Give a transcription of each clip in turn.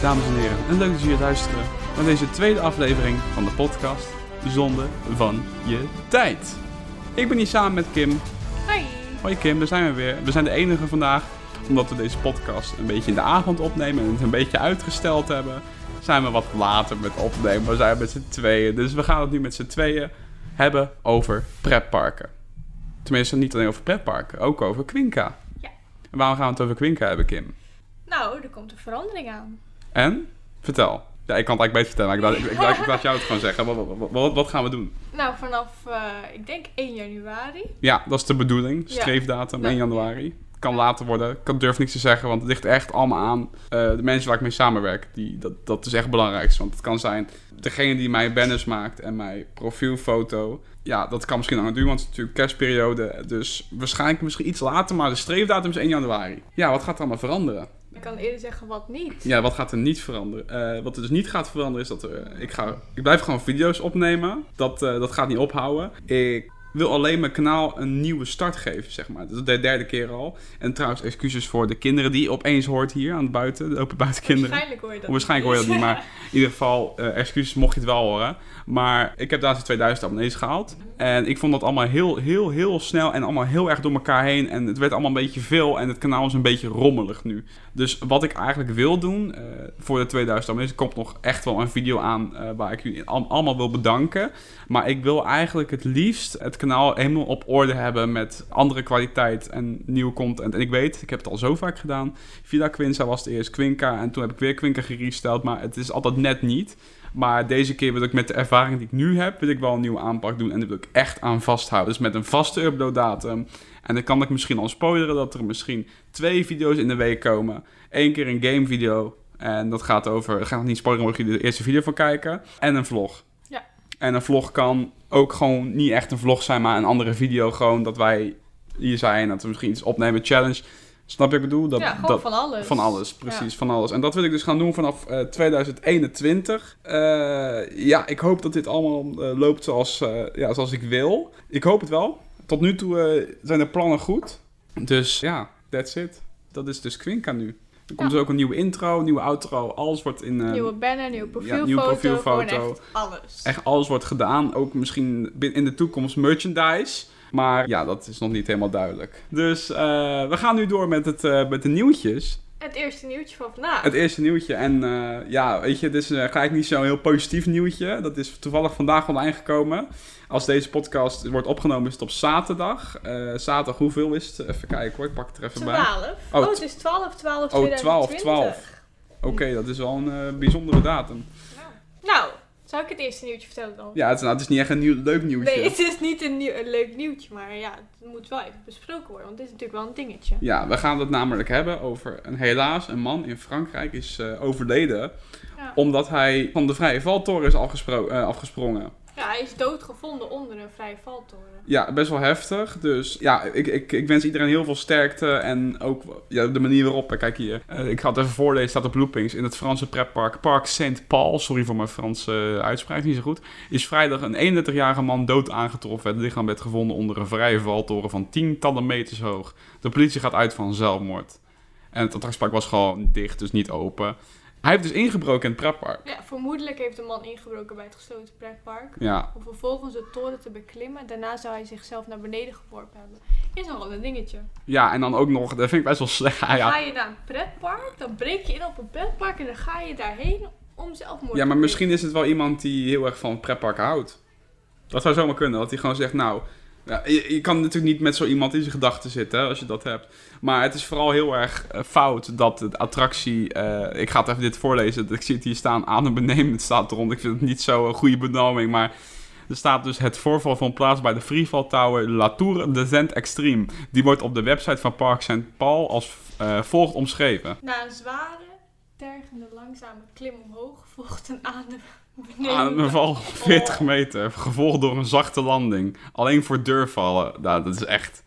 Dames en heren. En leuk dat jullie luisteren naar deze tweede aflevering van de podcast Zonde van je tijd. Ik ben hier samen met Kim. Hoi. Hoi Kim, daar zijn we weer. We zijn de enige vandaag, omdat we deze podcast een beetje in de avond opnemen en het een beetje uitgesteld hebben. Zijn we wat later met opnemen, we zijn met z'n tweeën. Dus we gaan het nu met z'n tweeën hebben over pretparken. Tenminste, niet alleen over pretparken, ook over Quinca. Ja. En waarom gaan we het over Quinca hebben, Kim? Nou, er komt een verandering aan. En? Vertel. Ja, ik kan het eigenlijk beter vertellen, maar ik laat, ik, laat- ik laat jou het gewoon zeggen. Wat, wat, gaan we doen? Nou, vanaf, eh, ik denk 1 januari. Ja, dat is de bedoeling. Streefdatum, Ja. 1 januari. Kan later worden. Ik durf niks te zeggen, want het ligt echt allemaal aan eh, de mensen waar ik mee samenwerk. Die, dat, dat is echt het belangrijkste. Want het kan zijn, degene die mij banners maakt en mijn profielfoto. Ja, dat kan misschien langer duren, want het is natuurlijk kerstperiode. Dus waarschijnlijk misschien iets later, maar de streefdatum is 1 januari. Ja, wat gaat er allemaal veranderen? Ik kan eerder zeggen wat niet. Ja, wat gaat er niet veranderen? Eh, wat er dus niet gaat veranderen is dat ik, ga, ik blijf gewoon video's opnemen. Dat, eh, dat gaat niet ophouden. Ik wil alleen mijn kanaal een nieuwe start geven, zeg maar. Dat is de derde keer al. En trouwens, excuses voor de kinderen die opeens hoort hier aan het buiten. De open buitenkinderen. Waarschijnlijk hoor je dat Waarschijnlijk hoor je dat niet, maar in ieder geval, eh, excuses mocht je het wel horen. Maar ik heb daar 2000 abonnees gehaald. En ik vond dat allemaal heel, heel, heel snel en allemaal heel erg door elkaar heen. En het werd allemaal een beetje veel en het kanaal is een beetje rommelig nu. Dus wat ik eigenlijk wil doen eh, voor de 2000 abonnees, er komt nog echt wel een video aan eh, waar ik jullie al- allemaal wil bedanken. Maar ik wil eigenlijk het liefst het kanaal helemaal op orde hebben met andere kwaliteit en nieuwe content. En ik weet, ik heb het al zo vaak gedaan. Villa Quinza was het eerst Quinca en toen heb ik weer Quinca geresteld. Maar het is altijd net niet. Maar deze keer wil ik met de ervaring die ik nu heb, wil ik wel een nieuwe aanpak doen. En daar wil ik echt aan vasthouden. Dus met een vaste uploaddatum. En dan kan ik misschien al spoileren dat er misschien twee video's in de week komen. Eén keer een gamevideo. En dat gaat over, ik ga nog niet spoileren, mogen jullie de eerste video van kijken. En een vlog. En een vlog kan ook gewoon niet echt een vlog zijn, maar een andere video. Gewoon dat wij hier zijn, dat we misschien iets opnemen, challenge. Snap je wat ik bedoel? Dat, ja, gewoon dat, van alles. van alles, precies, van alles. En dat wil ik dus gaan doen vanaf eh, 2021. Eh, ja, ik hoop dat dit allemaal eh, loopt zoals, eh, ja, zoals ik wil. Ik hoop het wel. Tot nu toe eh, zijn de plannen goed. Dus ja, that's it. Dat is dus Quinca nu. Er komt dus ook een nieuwe intro, nieuwe outro. Alles wordt in... eh, Nieuwe banner, nieuwe profielfoto. nieuwe profielfoto. Echt alles. Echt alles wordt gedaan. Ook misschien in de toekomst merchandise. Maar ja, dat is nog niet helemaal duidelijk. Dus eh, we gaan nu door met, het, eh, met de nieuwtjes. Het eerste nieuwtje van vandaag. Het eerste nieuwtje. En eh, ja, weet je, dit is eh, gelijk niet zo'n heel positief nieuwtje. Dat is toevallig vandaag online gekomen. Als deze podcast wordt opgenomen is het op zaterdag. Eh, zaterdag, hoeveel is het? Even kijken hoor, ik pak het er even bij. 12. Oh, Oh, het is 12, 12, Oh, 12, 2020. 12. Oké, dat is wel een bijzondere datum. Nou, zou ik het eerste nieuwtje vertellen dan? Ja, het is, nou, het is niet echt een nieuw, leuk nieuwtje. Nee, het is niet een, nieuw, een leuk nieuwtje, maar ja, het moet wel even besproken worden, want dit is natuurlijk wel een dingetje. Ja, we gaan het namelijk hebben over een helaas een man in Frankrijk is eh, overleden Ja. omdat hij van de vrije valtoren is afgespro- eh, afgesprongen. Ja, hij is doodgevonden onder een vrije valtoren. Ja, best wel heftig. Dus ja, ik, ik, ik wens iedereen heel veel sterkte en ook ja, de manier waarop. eh, Kijk hier, eh, ik ga het even voorlezen, staat op Loopings. In het Franse pretpark Park Saint-Paul, sorry voor mijn Franse eh, uitspraak, niet zo goed, is vrijdag een 31-jarige man dood aangetroffen. Het lichaam werd gevonden onder een vrije valtoren van tientallen meters hoog. De politie gaat uit van zelfmoord. En het attractiepark was gewoon dicht, dus niet open. Hij heeft dus ingebroken in het pretpark. Ja, vermoedelijk heeft de man ingebroken bij het gesloten pretpark. Ja, Om vervolgens de toren te beklimmen. Daarna zou hij zichzelf naar beneden geworpen hebben. Is nogal een dingetje. ja, en dan ook nog, dat vind ik best wel slecht. Ga je naar een pretpark, dan breek je in op een pretpark en dan ga je daarheen om zelfmoord Ja, maar misschien is het wel iemand die heel erg van pretpark houdt. Dat zou zomaar kunnen, dat hij gewoon zegt, nou... Je, kan natuurlijk niet met zo iemand in zijn gedachten zitten, als je dat hebt. Maar het is vooral heel erg eh, fout dat de attractie... eh, ik ga het even dit voorlezen, ik zie het hier staan, adembenemend staat eronder. Ik vind het niet zo een goede benaming, maar... Er staat dus het voorval van plaats bij de Freefall Tower La Tour de Zent Extreme. Die wordt op de website van Park Saint-Paul als eh, volgt omschreven. Na een zware, tergende, langzame klim omhoog volgt een adem beneden. Aan een val 40 meter, gevolgd door een zachte landing. Alleen voor deurvallen. Nou, dat is echt...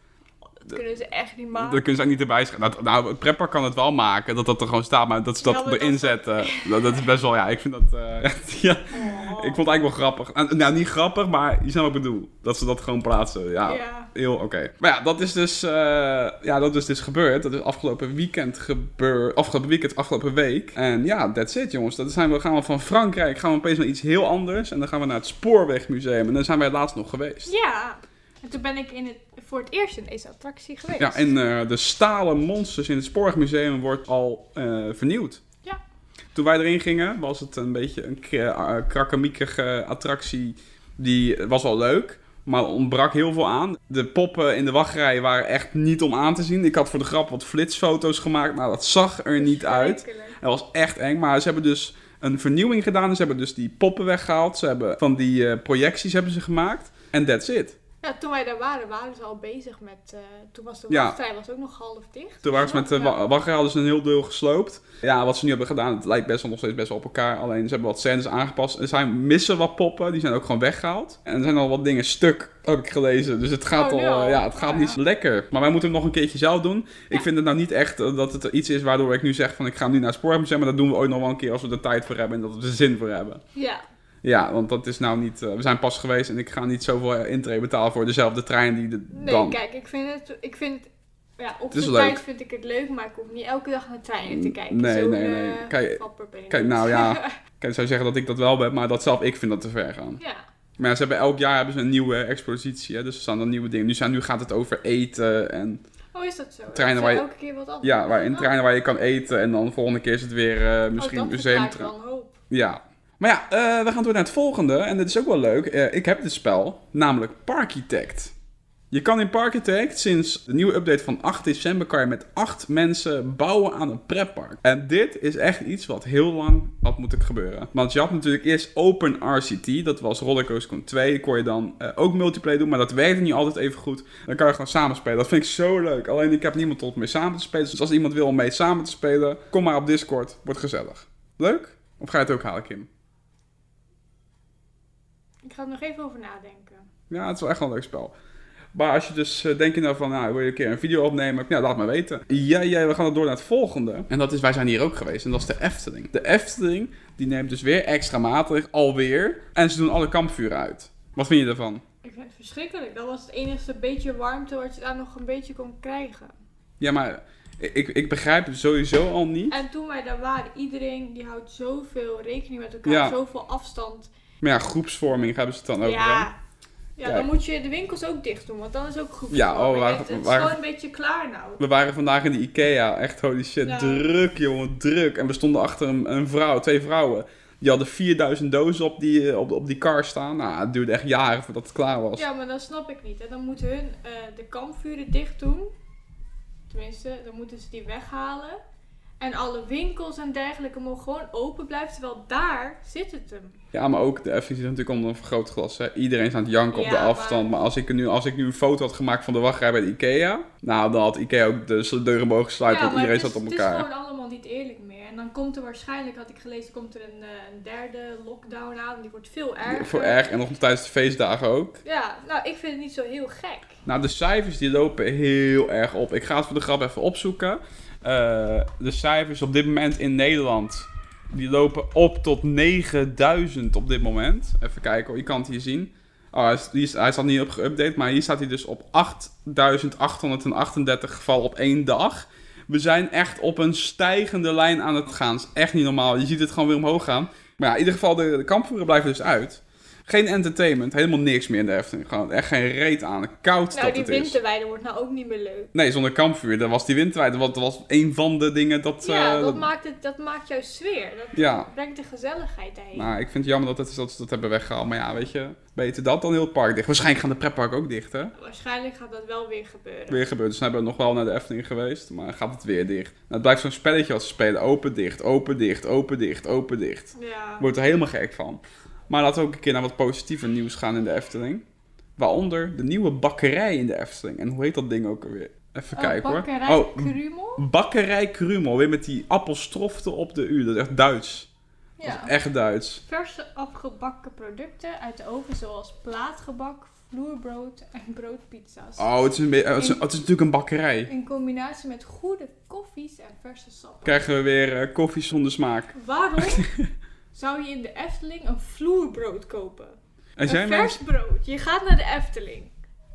Dat kunnen ze echt niet maken. Dat kunnen ze ook niet erbij schrijven. Nou, nou, het pretpark kan het wel maken, dat dat er gewoon staat, maar dat ze dat erin dat- zetten, dat, dat is best wel, ja, ik vind dat, eh, ja, Oh. ik vond het eigenlijk wel grappig. Nou, niet grappig, maar je snapt wat ik bedoel. Dat ze dat gewoon plaatsen, ja. Ja. Heel oké. Maar ja, dat is dus, eh, ja, dat is dus gebeurd. Dat is afgelopen weekend gebeurd, afgelopen weekend, afgelopen week. En ja, that's it jongens. Dat zijn we, gaan we van Frankrijk, gaan we opeens naar iets heel anders. En dan gaan we naar het Spoorwegmuseum. En daar zijn wij laatst nog geweest. Ja. En toen ben ik in het, voor het eerst in deze attractie geweest. Ja, en eh, de stalen monsters in het Spoorwegmuseum wordt al eh, vernieuwd. Ja. Toen wij erin gingen, was het een beetje een eh, krakkemiekige attractie. Die was wel leuk, maar ontbrak heel veel aan. De poppen in de wachtrij waren echt niet om aan te zien. Ik had voor de grap wat flitsfoto's gemaakt. Nou, dat zag er niet uit. Het was echt eng, maar ze hebben dus een vernieuwing gedaan. Ze hebben dus die poppen weggehaald. Ze hebben van die projecties hebben ze gemaakt. En that's it. Ja, toen wij daar waren, waren ze al bezig met... eh, toen was de Ja. wachtrij was ook nog half dicht. Toen waren ze met de Ja. wa- wachtrij hadden ze een heel deel gesloopt. Ja, wat ze nu hebben gedaan, het lijkt best wel nog steeds best wel op elkaar. Alleen ze hebben wat scènes aangepast. Er zijn missen wat poppen, die zijn ook gewoon weggehaald. En er zijn al wat dingen stuk, heb ik gelezen. Dus het gaat Oh, al, ja. eh, ja, het gaat niet ja. lekker. Maar wij moeten het nog een keertje zelf doen. Ik Ja. vind het nou niet echt eh, dat het iets is waardoor ik nu zeg van ik ga nu naar het spoormuseum. Maar dat doen we ooit nog wel een keer als we er tijd voor hebben en dat we er zin voor hebben. Ja. Ja, want dat is nou niet... eh, we zijn pas geweest en ik ga niet zoveel intree betalen voor dezelfde trein die de, Nee, dan... kijk, ik vind het... Ik vind het ja, op de tijd vind ik het leuk, maar ik hoef niet elke dag naar treinen te kijken. Nee, Zo'n, nee, nee. eh, Kijk, kijk, nou ja. Ik zou zeggen dat ik dat wel ben, maar dat zelf ik vind dat te ver gaan. ja. Maar ja, ze hebben elk jaar hebben ze een nieuwe expositie, hè, dus er staan dan nieuwe dingen. Nu, zijn, nu gaat het over eten en Oh, is dat zo? Treinen Dat waar is je- elke keer wat anders. ja, waar, in treinen waar je kan eten en dan de volgende keer is het weer eh, misschien oh, museum. Ja. Maar ja, eh, we gaan door naar het volgende en dit is ook wel leuk. Eh, ik heb dit spel, namelijk Parkitect. Je kan in Parkitect sinds de nieuwe update van 8 december kan je met 8 mensen bouwen aan een pretpark. En dit is echt iets wat heel lang had moeten gebeuren. Want je had natuurlijk eerst Open RCT, dat was Rollercoaster Tycoon 2. kon je dan eh, ook multiplayer doen, maar dat werkte niet altijd even goed. Dan kan je gewoon samen spelen. Dat vind ik zo leuk. Alleen ik heb niemand tot mee samen te spelen. Dus als iemand wil om mee samen te spelen, kom maar op Discord. Wordt gezellig. Leuk? Of ga je het ook halen, Kim? Ik ga er nog even over nadenken. Ja, het is wel echt wel een leuk spel. Maar als je dus uh, denk je nou van, nou, wil je een keer een video opnemen? Ja, laat maar weten. Ja, ja, we gaan dan door naar het volgende. En dat is, wij zijn hier ook geweest. En dat is de Efteling. De Efteling, die neemt dus weer extra maatregelen, alweer. En ze doen alle kampvuren uit. Wat vind je daarvan? Ik vind het verschrikkelijk. Dat was het enige beetje warmte wat je daar nog een beetje kon krijgen. Ja, maar ik, ik begrijp het sowieso al niet. En toen wij daar waren, iedereen die houdt zoveel rekening met elkaar, Ja. zoveel afstand. Maar ja, groepsvorming hebben ze het dan over. hè? Ja. Ja, dan moet je de winkels ook dicht doen, want dan is ook goed. Ja, oh, we waren- het, is waren- gewoon een beetje klaar nou. We waren vandaag in de Ikea. Echt, holy shit. Ja. Druk, jongen. Druk. En we stonden achter een, een vrouw, twee vrouwen. Die hadden 4000 dozen op die, eh, op, op die car staan. Nou, het duurde echt jaren voordat het klaar was. Ja, maar dat snap ik niet. En dan moeten hun eh, de kampvuren dicht doen. Tenminste, dan moeten ze die weghalen. En alle winkels en dergelijke mogen gewoon open blijven, terwijl daar zit het hem. Ja, maar ook de zit natuurlijk onder een vergrootglas. Hè. Iedereen is aan het janken op Ja, de afstand. Maar, als, ik nu, als ik nu een foto had gemaakt van de wachtrij bij de Ikea... Nou, dan had Ikea ook de deuren mogen sluiten, want iedereen is, zat op het is elkaar. gewoon allemaal niet eerlijk meer. En dan komt er waarschijnlijk, had ik gelezen, komt er een, eh, een derde lockdown aan. Die wordt veel erger. Voor erg. En nog tijdens de feestdagen ook. Ja, nou, ik vind het niet zo heel gek. Nou, de cijfers die lopen heel erg op. Ik ga het voor de grap even opzoeken. Eh, de cijfers op dit moment in Nederland... Die lopen op tot 9000 op dit moment. Even kijken je kan het hier zien. Oh, hij, is, is, hij al niet op geüpdate, maar hier staat hij dus op 8838 gevallen op één dag. We zijn echt op een stijgende lijn aan het gaan. Is echt niet normaal. Je ziet het gewoon weer omhoog gaan. Maar ja, in ieder geval, de, de kampvoeren blijven dus uit. Geen entertainment, helemaal niks meer in de Efteling. Gewoon echt geen reet aan. Koud Nou, dat die het is. winterweide wordt nou ook niet meer leuk. Nee, zonder kampvuur. Dat was die winterwijd. Dat was een van de dingen dat... Ja, eh, dat, maakt het, dat maakt juist sfeer. Dat Ja. brengt de gezelligheid daarheen. Nou, ik vind het jammer dat, het, dat ze dat hebben weggehaald. Maar ja, weet je, beter dat dan heel het park dicht. Waarschijnlijk gaan de pretpark ook dicht, hè? Waarschijnlijk gaat dat wel weer gebeuren. Weer gebeurd. Dus dan hebben we nog wel naar de Efteling geweest. Maar gaat het weer dicht. Nou, het blijft zo'n spelletje als ze spelen. Open, dicht, open, dicht, open, dicht, open, dicht. Ja. Wordt er helemaal gek van. Maar laten we ook een keer naar wat positiever nieuws gaan in de Efteling. Waaronder de nieuwe bakkerij in de Efteling. En hoe heet dat ding ook alweer? Even Oh, kijken hoor. bakkerij Oh, Krumel? Bakkerij Krumel, weer met die appelstrofte op de U. Dat is echt Duits. Dat Ja. is echt Duits. Verse afgebakken producten uit de oven zoals plaatgebak, vloerbrood en broodpizza's. Oh, het is, een beetje- het is, het is natuurlijk een bakkerij. In combinatie met goede koffies en verse sappen. Krijgen we weer eh, koffie zonder smaak. Waarom zou je in de Efteling een vloerbrood kopen? En een vers brood. Je gaat naar de Efteling.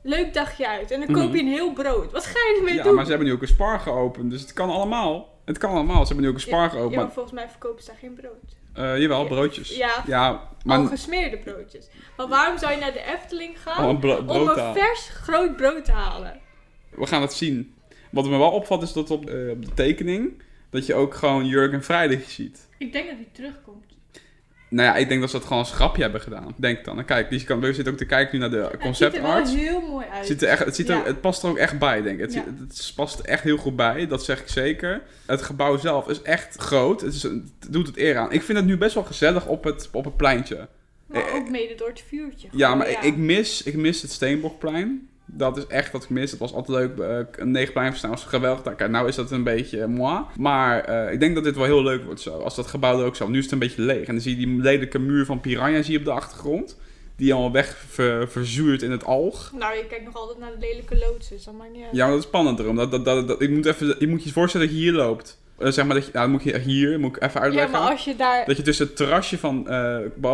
Leuk dagje uit. En dan koop je een heel brood. Wat ga je ermee Mhm. Ja, doen? maar ze hebben nu ook een spar geopend, dus het kan allemaal. Het kan allemaal, ze hebben nu ook een spar Ja, geopend. ja, maar, volgens mij verkopen ze daar geen brood. eh, jawel, broodjes. Ja, Ja, maar al gesmeerde broodjes. Maar waarom zou je naar de Efteling gaan oh, een om een vers groot brood te halen? We gaan het zien. Wat me wel opvalt is dat op, eh, op de tekening, dat je ook gewoon Jurgen Vrijdag ziet. Ik denk dat hij terugkomt. Nou ja, ik denk dat ze dat gewoon als grapje hebben gedaan. Denk dan. Kijk, je kan, we zitten ook te kijken nu naar de concept het ziet er art. wel heel mooi uit. Het, ziet er echt, het, ziet er, Ja. het past er ook echt bij, denk ik. Het, Ja. het past echt heel goed bij, dat zeg ik zeker. Het gebouw zelf is echt groot. Het, is, het doet het eer aan. Ik vind het nu best wel gezellig op het, op het pleintje. Maar eh, ook mede door het vuurtje. Ja, maar Ik, ik, mis, ik mis het Steenbokplein. Dat is echt wat ik mis. Het was altijd leuk. eh, een negenpleinverstaan was geweldig. Nou, is dat een beetje eh, moi. Maar eh, ik denk dat dit wel heel leuk wordt zo. Als dat gebouw er ook zo. Nu is het een beetje leeg. En dan zie je die lelijke muur van Piranha zie je op de achtergrond. Die allemaal weg ver- verzuurt in het alg. Nou, je kijkt nog altijd naar de lelijke loods, dus dat maakt niet uit. Ja, maar dat is spannend erom. Dat, dat, dat, dat- ik moet even, je moet je voorstellen dat je hier loopt. Zeg maar dat je, nou, moet je hier, moet ik even Ja, uitleggen. maar als je daar... Dat je tussen het terrasje van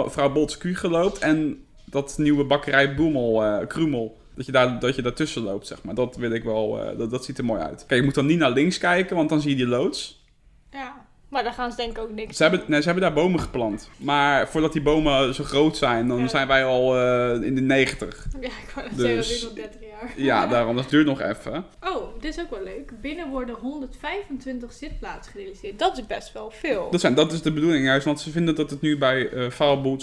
vrouw Bolts Kuge loopt en dat nieuwe bakkerij Boemel, Krumel. Dat je, daar, dat je daartussen loopt, zeg maar. Dat wil ik wel, eh, dat, dat ziet er mooi uit. Kijk, je moet dan niet naar links kijken, want dan zie je die loods. Ja, maar daar gaan ze denk ik ook niks Ze hebben, nee, ze hebben daar bomen geplant. Maar voordat die bomen zo groot zijn, dan Ja. zijn wij al eh, in de 90. Ja, ik wou Dus- zeggen, dat duurt nog 30 jaar. Ja, daarom, dat duurt nog even. Oh, dit is ook wel leuk. Binnen worden 125 zitplaatsen gerealiseerd. Dat is best wel veel. Dat, zijn, dat is de bedoeling juist, want ze vinden dat het nu bij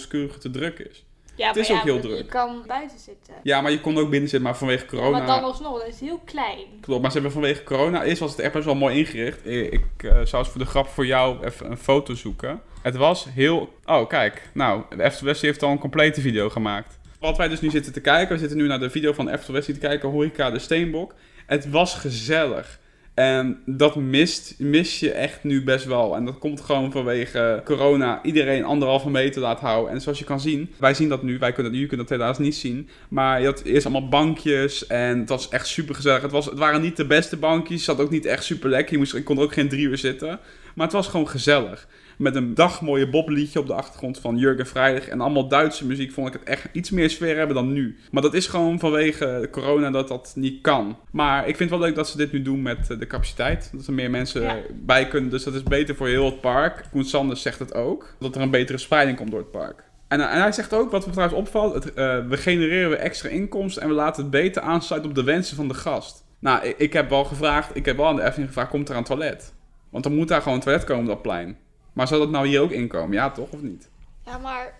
Kuge te druk is. Ja, het is ook heel druk. Je kan buiten zitten. Ja, maar je kon ook binnen zitten, maar vanwege corona... Maar dan alsnog, dat is heel klein. Klopt, maar ze hebben vanwege corona, eerst was het echt best wel mooi ingericht. Ik eh, zou eens voor de grap voor jou even een foto zoeken. Het was heel... Oh, kijk. Nou, de Eftel West heeft al een complete video gemaakt. Wat wij dus nu zitten te kijken, we zitten nu naar de video van Eftel West te kijken, Horeca de Steenbok. Het was gezellig. En dat mist, mis je echt nu best wel. En dat komt gewoon vanwege corona. Iedereen anderhalve meter laat houden. En zoals je kan zien, wij zien dat nu. Wij kunnen, jullie kunnen dat helaas niet zien. Maar je had eerst allemaal bankjes. En het was echt super gezellig. Het, was, het waren niet de beste bankjes. Het zat ook niet echt super lekker. Je, moest, je kon er ook geen drie uur zitten. Maar het was gewoon gezellig. Met een dagmooie bobliedje op de achtergrond van Jurgen Vrijdag. En allemaal Duitse muziek vond ik het echt iets meer sfeer hebben dan nu. Maar dat is gewoon vanwege corona dat dat niet kan. Maar ik vind het wel leuk dat ze dit nu doen met eh, de capaciteit. Dat er meer mensen Ja. bij kunnen. Dus dat is beter voor heel het park. Koen Sanders zegt het ook. Dat er een betere spreiding komt door het park. En, en hij zegt ook, wat me trouwens opvalt, het, eh, we genereren weer extra inkomsten en we laten het beter aansluiten op de wensen van de gast. Nou, ik, ik heb wel gevraagd, ik heb wel aan de Efteling gevraagd, komt er een toilet? Want dan moet daar gewoon een toilet komen op dat plein. Maar zou dat nou hier ook inkomen? Ja, toch? Of niet? Ja, maar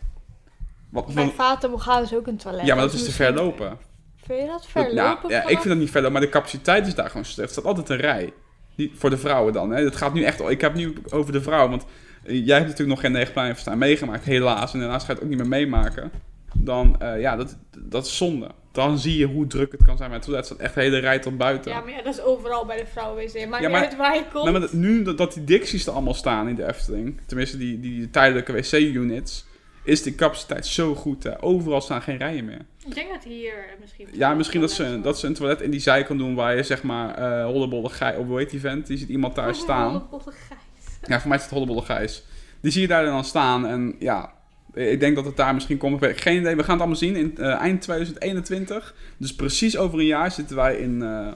Wat, wat- Vaten is ook een toilet. ja, maar dat is te ver lopen. Vind je dat Dat- ver ja, lopen? ja, ik vind dat niet ver lopen, maar de capaciteit is daar gewoon slecht. Er staat altijd een rij. Die, voor de vrouwen dan. Hè. Het gaat nu echt... Ik heb nu over de vrouwen, want eh, jij hebt natuurlijk nog geen negenplein verstaan meegemaakt, helaas. En daarnaast ga je het ook niet meer meemaken. Dan, eh, ja, dat, dat is zonde. Dan zie je hoe druk het kan zijn toilet. Er staat echt een hele rij tot buiten. Ja, maar ja, dat is overal bij de vrouwenwc. Ja, maar- uit waar je komt. Nou, maar dat- nu dat- dat die Dixies er allemaal staan in de Efteling, tenminste die, die tijdelijke wc-units, is die capaciteit zo goed. Hè. Overal staan geen rijen meer. Ik denk dat hier misschien... Ja, misschien dat ze, dat ze een toilet in die zij kan doen waar je zeg maar eh hollebolle Gijs, of hoe heet die vent? Die ziet iemand daar staan. Hollebolle Gijs. Ja, voor mij is het hollebolle Gijs. Die zie je daar dan staan en ja, ik denk dat het daar misschien komt. Geen idee, we gaan het allemaal zien in eh, eind 2021. Dus precies over een jaar zitten wij in, eh,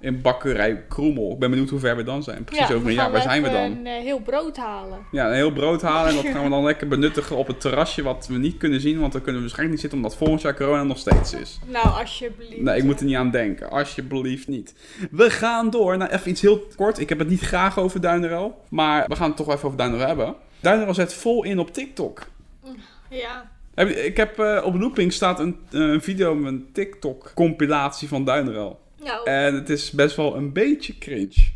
in bakkerij Kroemel. Ik ben benieuwd hoe ver we dan zijn. Precies Ja, over een jaar, waar zijn we dan? een eh, heel brood halen. Ja, een heel brood halen en dat gaan we dan lekker benuttigen op het terrasje wat we niet kunnen zien. Want dan kunnen we waarschijnlijk niet zitten omdat volgend jaar corona nog steeds is. Nou, alsjeblieft. Nee, ik moet er niet aan denken. Alsjeblieft niet. We gaan door naar even iets heel kort. Ik heb het niet graag over Duinerel. Maar we gaan het toch even over Duinerel hebben. Duinerel zet vol in op TikTok. Ja. Ik heb eh, op Looping staat een, een video met een TikTok compilatie van Duinerel. Nou, En het is best wel een beetje cringe.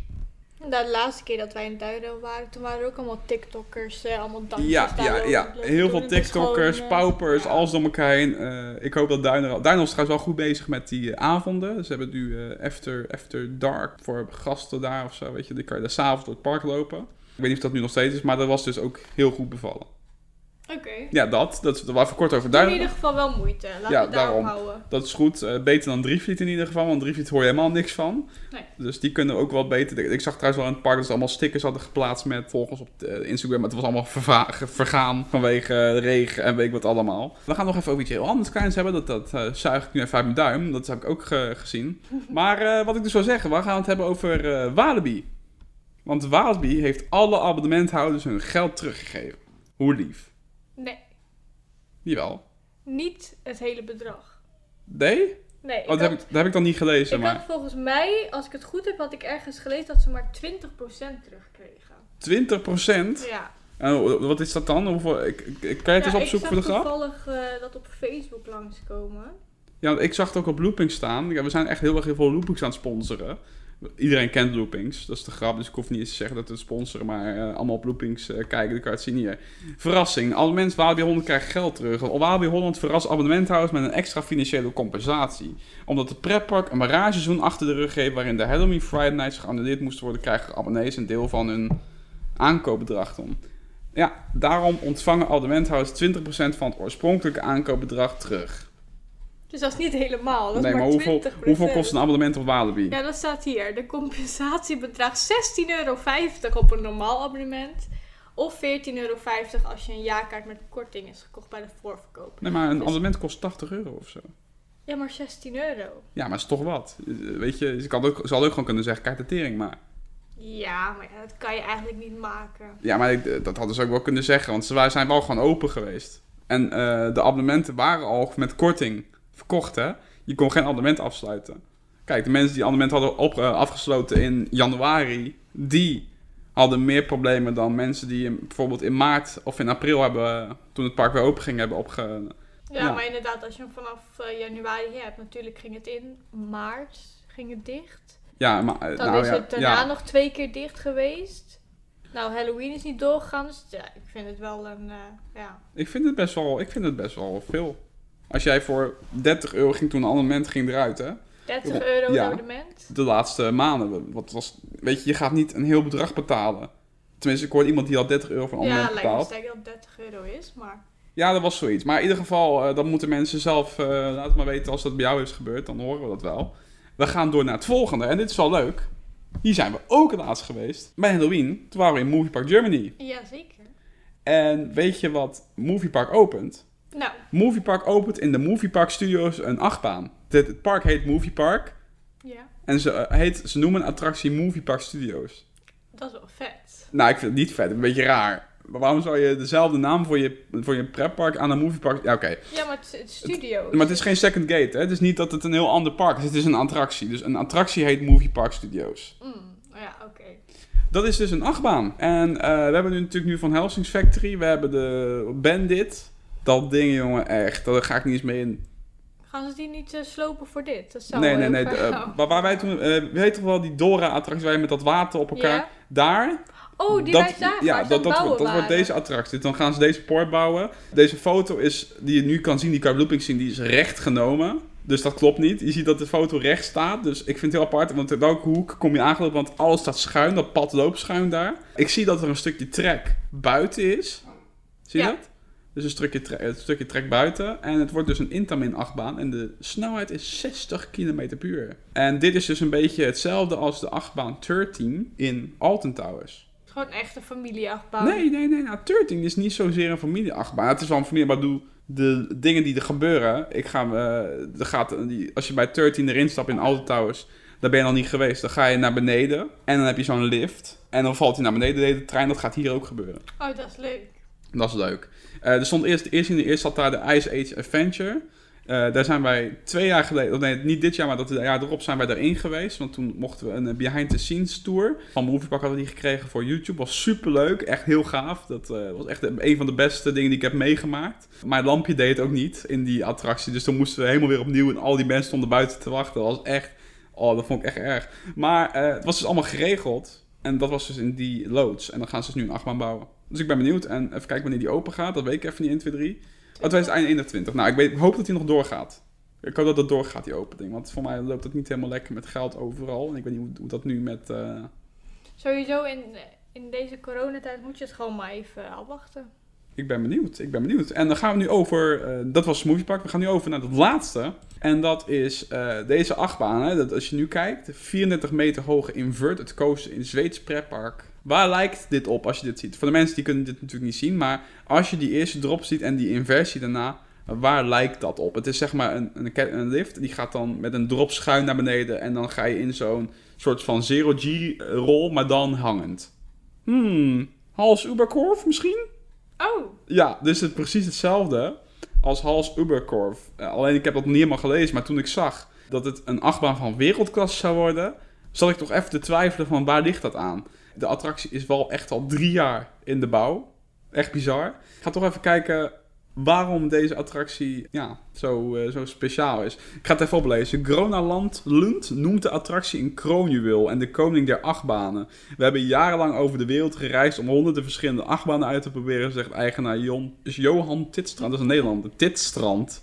de laatste keer dat wij in Duido waren, toen waren er ook allemaal TikTokkers, eh, allemaal dansjes Ja, ja, ja. Heel veel is TikTokkers, gewoon, eh, paupers, ja. alles door elkaar heen. Ik hoop dat Duinerel... Duinerel is trouwens wel goed bezig met die avonden. Ze hebben nu after, after Dark voor gasten daar of zo, weet je. Die kan je daar s'avonds door het park lopen. Ik weet niet of dat nu nog steeds is, maar dat was dus ook heel goed bevallen. Oké. Ja, dat. Dat is wel even kort over In duidelijk. ieder geval wel moeite. Laten Ja, we daarom. houden. Dat is goed. Eh, beter dan Drievliet in ieder geval. Want Drievliet hoor je helemaal niks van. Nee. Dus die kunnen ook wel beter. Ik zag trouwens wel in het park dat ze allemaal stickers hadden geplaatst met volgers op eh, Instagram. Maar het was allemaal vergaan vanwege regen en weet ik wat allemaal. We gaan nog even over iets heel anders kleins hebben. Dat, dat eh, zuig ik nu even uit mijn duim. Dat heb ik ook ge- gezien. Maar wat ik dus wil zeggen, we gaan het hebben over Walibi. Want Walibi heeft alle abonnementhouders hun geld teruggegeven. Hoe lief. Nee, Jawel. niet het hele bedrag. Nee? Nee, Oh, dat, heb ik, dat heb ik dan niet gelezen. ik maar had volgens mij, als ik het goed heb, had ik ergens gelezen dat ze maar 20% terugkregen. 20 procent? Ja. En wat is dat dan? Hoeveel, ik, ik, ik- kan je het eens opzoeken voor ik de zag grap? toevallig eh, dat op Facebook langskomen. Ja, want ik zag het ook op Loopings staan. Ja, we zijn echt heel erg heel veel Loopings aan het sponsoren. Iedereen kent Loopings, dat is de grap. Dus ik hoef niet eens te zeggen dat we het sponsoren, maar eh, allemaal op Loopings eh, kijken. Dan kan zien hier. Verrassing. Abonnement Walibi Holland krijgt geld terug. Walibi Holland verrast abonnementhouders met een extra financiële compensatie. Omdat de pretpark een mirageseizoen achter de rug heeft waarin de Halloween Friday Nights geannuleerd moesten worden, krijgen abonnees een deel van hun aankoopbedrag dan. Ja, daarom ontvangen abonnementhouders 20% van het oorspronkelijke aankoopbedrag terug. Dus dat is niet helemaal. Dat nee, is maar maar, hoeveel, 20%. hoeveel kost een abonnement op Walibi? Ja, dat staat hier. De compensatiebedrag 16,50 euro op een normaal abonnement. Of 14,50 euro als je een jaarkaart met korting is gekocht bij de voorverkoop. Nee, maar een Dus- abonnement kost 80 euro of zo. Ja, maar 16 euro. Ja, maar is toch wat. Weet je, ze, kan ook, ze had ook gewoon kunnen zeggen, de tering maar. Ja, maar ja, dat kan je eigenlijk niet maken. Ja, maar ik- dat hadden ze ook wel kunnen zeggen, want ze zijn wel gewoon open geweest. En eh, de abonnementen waren al met korting verkocht, hè. Je kon geen abonnement afsluiten. Kijk, de mensen die abonnement hadden op, eh, afgesloten in januari, die hadden meer problemen dan mensen die in- bijvoorbeeld in maart of in april hebben, eh, toen het park weer open ging, hebben opge... Ja, Ja. maar inderdaad, als je hem vanaf eh, januari hebt, natuurlijk ging het in maart ging het dicht. Ja, maar... Dan nou, is het daarna ja. nog twee keer dicht geweest. Nou, Halloween is niet doorgegaan, dus ja, ik vind het wel een, ja. Ik vind het best wel, ik vind het best wel veel. Als jij voor 30 euro ging toen een abonnement ging eruit, hè? 30 Ja. euro Ja. abonnement. De laatste maanden. Wat was, weet je, je gaat niet een heel bedrag betalen. Tenminste, ik hoorde iemand die al 30 euro voor een Ja, abonnement lijkt me dat het 30 euro is, maar... Ja, dat was zoiets. Maar in ieder geval, eh, dan moeten mensen zelf, eh laat maar weten als dat bij jou is gebeurd. Dan horen we dat wel. We gaan door naar het volgende. En dit is wel leuk. Hier zijn we ook het laatst geweest. Bij Halloween. Toen waren we in Movie Park Germany. Ja, zeker. En weet je wat Movie Park opent? Nou, Movie Park opent in de Movie Park Studios een achtbaan. Dit, het park heet Movie Park. ja, En ze, eh, heet, ze noemen een attractie Movie Park Studios. dat is wel vet. Nou, ik vind het niet vet. Een beetje raar. Maar waarom zou je dezelfde naam voor je, voor je pretpark aan een Movie Park... Ja, oké. Ja, maar het, het studio. Maar het is geen second gate, hè. Het is niet dat het een heel ander park is. Het is een attractie. Dus een attractie heet Movie Park Studios. Mm, ja, oké. Dat is dus een achtbaan. En eh, we hebben nu natuurlijk nu van Helsings Factory. We hebben de Bandit. Dat ding, jongen, echt. Daar ga ik niet eens mee in. Gaan ze die niet eh, slopen voor dit? Dat zou Nee, nee, nee. gaan. waar, waar wij toen... eh weet toch wel die Dora-attractie waar je met dat water op elkaar... Daar... Oh, die dat, wij zagen Ja, dat, dat, wordt, dat deze attractie. Dan gaan ze deze poort bouwen. Deze foto is, die je nu kan zien, die kan je op looping zien, die is recht genomen. Dus dat klopt niet. Je ziet dat de foto recht staat. Dus ik vind het heel apart. Want in welke hoek kom je aangelopen? Want alles staat schuin. Dat pad loopt schuin daar. Ik zie dat er een stukje trek buiten is. Zie je Ja. dat? Dus een stukje, een stukje trek buiten. En het wordt dus een Intamin achtbaan. En de snelheid is 60 km per uur. En dit is dus een beetje hetzelfde als de achtbaan 13 in Alton Towers. Het is gewoon echt een familieachtbaan. Nee, nee, nee. Nou, 13 is niet zozeer een familieachtbaan. Het is wel een familie, maar doe de dingen die er gebeuren. Ik ga, eh, er gaat, die, als je bij 13 erin stapt in Alton Towers, daar ben je nog niet geweest. Dan ga je naar beneden en dan heb je zo'n lift. En dan valt hij naar beneden, de trein. Dat gaat hier ook gebeuren. Oh, dat is leuk. Dat is leuk. Eh, er stond eerst, eerst in de eerste zat daar de Ice Age Adventure. Eh, daar zijn wij twee jaar geleden, nee, niet dit jaar, maar dat jaar erop zijn wij daarin geweest. Want toen mochten we een eh, behind the scenes tour. Van Moviepark hadden we die gekregen voor YouTube. Was super leuk, echt heel gaaf. Dat eh, was echt een van de beste dingen die ik heb meegemaakt. Het lampje deed het ook niet in die attractie. Dus toen moesten we helemaal weer opnieuw. En al die mensen stonden buiten te wachten. Dat was echt, oh, dat vond ik echt erg. Maar het was dus allemaal geregeld. En dat was dus in die loods. En dan gaan ze dus nu een achtbaan bouwen. Dus ik ben benieuwd. En even kijken wanneer die open gaat. Dat weet ik even niet, 1, 2, 3. Oh, 2021. Nou, ik, weet, hoop dat hij nog doorgaat. Ik hoop dat het doorgaat, die opening. Want voor mij loopt het niet helemaal lekker met geld overal. En ik weet niet hoe, hoe dat nu met... eh, Sowieso in, in deze coronatijd moet je het gewoon maar even afwachten. Ik ben benieuwd, ik ben benieuwd. En dan gaan we nu over, eh, dat was Smoothie Park, we gaan nu over naar het laatste. En dat is eh, deze achtbaan, hè, dat als je nu kijkt, 34 meter hoge inverted coaster in Zweeds pretpark. Waar lijkt dit op als je dit ziet? Voor de mensen die kunnen dit natuurlijk niet zien, maar als je die eerste drop ziet en die inversie daarna, waar lijkt dat op? Het is zeg maar een, een, lift, die gaat dan met een drop schuin naar beneden en dan ga je in zo'n soort van zero-G-rol, maar dan hangend. Hmm, Hals Uberkorf misschien? Oh, Ja, dus het is precies hetzelfde als Hals Uberkorf. Eh, alleen ik heb dat niet helemaal gelezen, maar toen ik zag dat het een achtbaan van wereldklasse zou worden, zat ik toch even te twijfelen van waar ligt dat aan. De attractie is wel echt al drie jaar in de bouw. Echt bizar. Ik ga toch even kijken waarom deze attractie ja, zo, eh, zo speciaal is. Ik ga het even oplezen. Gronaland Lund noemt de attractie een kroonjuweel en de koning der achtbanen. We hebben jarenlang over de wereld gereisd om honderden verschillende achtbanen uit te proberen, zegt eigenaar Jon, Johan Titstrand. Dat is een Nederlander. Titstrand.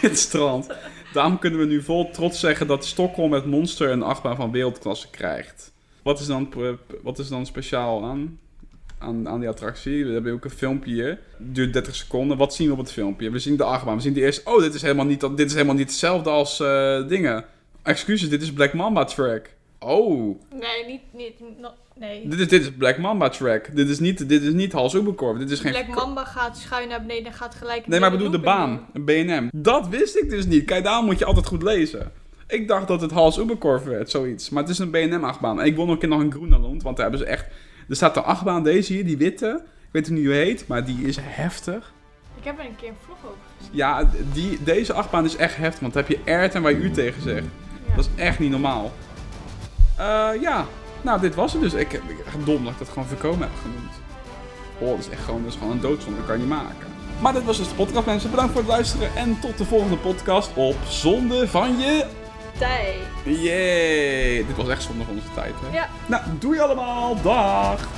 Titstrand. Daarom kunnen we nu vol trots zeggen dat Stockholm met Monster een achtbaan van wereldklasse krijgt. Wat is dan, wat is dan speciaal aan, aan, aan die attractie? We hebben ook een filmpje hier. Duurt 30 seconden. Wat zien we op het filmpje? We zien de achtbaan. We zien de eerste... Oh, dit is helemaal niet, dit is helemaal niet hetzelfde als eh, dingen. Excuses, dit is Black Mamba track. Oh, Nee, niet, niet, no- nee. dit is, dit is Black Mamba track. Dit is niet, dit is niet Hals Uberkorf. Dit is geen... Black Mamba gaat schuin naar beneden en gaat gelijk... Nee, maar ik bedoel de baan. Een BNM. Dat wist ik dus niet. Kijk, daarom moet je altijd goed lezen. Ik dacht dat het Hals Uberkorf werd, zoiets. Maar het is een BNM-achtbaan. En ik wil nog een keer nog een Groenland, want daar hebben ze echt... Er staat een achtbaan, deze hier, die witte. Ik weet niet hoe die heet, maar die is heftig. Ik heb er een keer een vlog over gezien. Ja, die, deze achtbaan is echt heftig, want dan heb je Aert en waar je u tegen zegt. Ja. Dat is echt niet normaal. Eh, ja, nou, dit was het dus. Ik, ik echt dom dat ik dat gewoon voorkomen heb genoemd. Oh, dat is echt gewoon, dat is gewoon een doodzonde, dat kan je niet maken. Maar dit was dus de podcast, mensen. Bedankt voor het luisteren en tot de volgende podcast op Zonde van je... Tijd. Yay! Dit was echt zonde van onze tijd, hè? Ja. Nou, doei allemaal. Dag!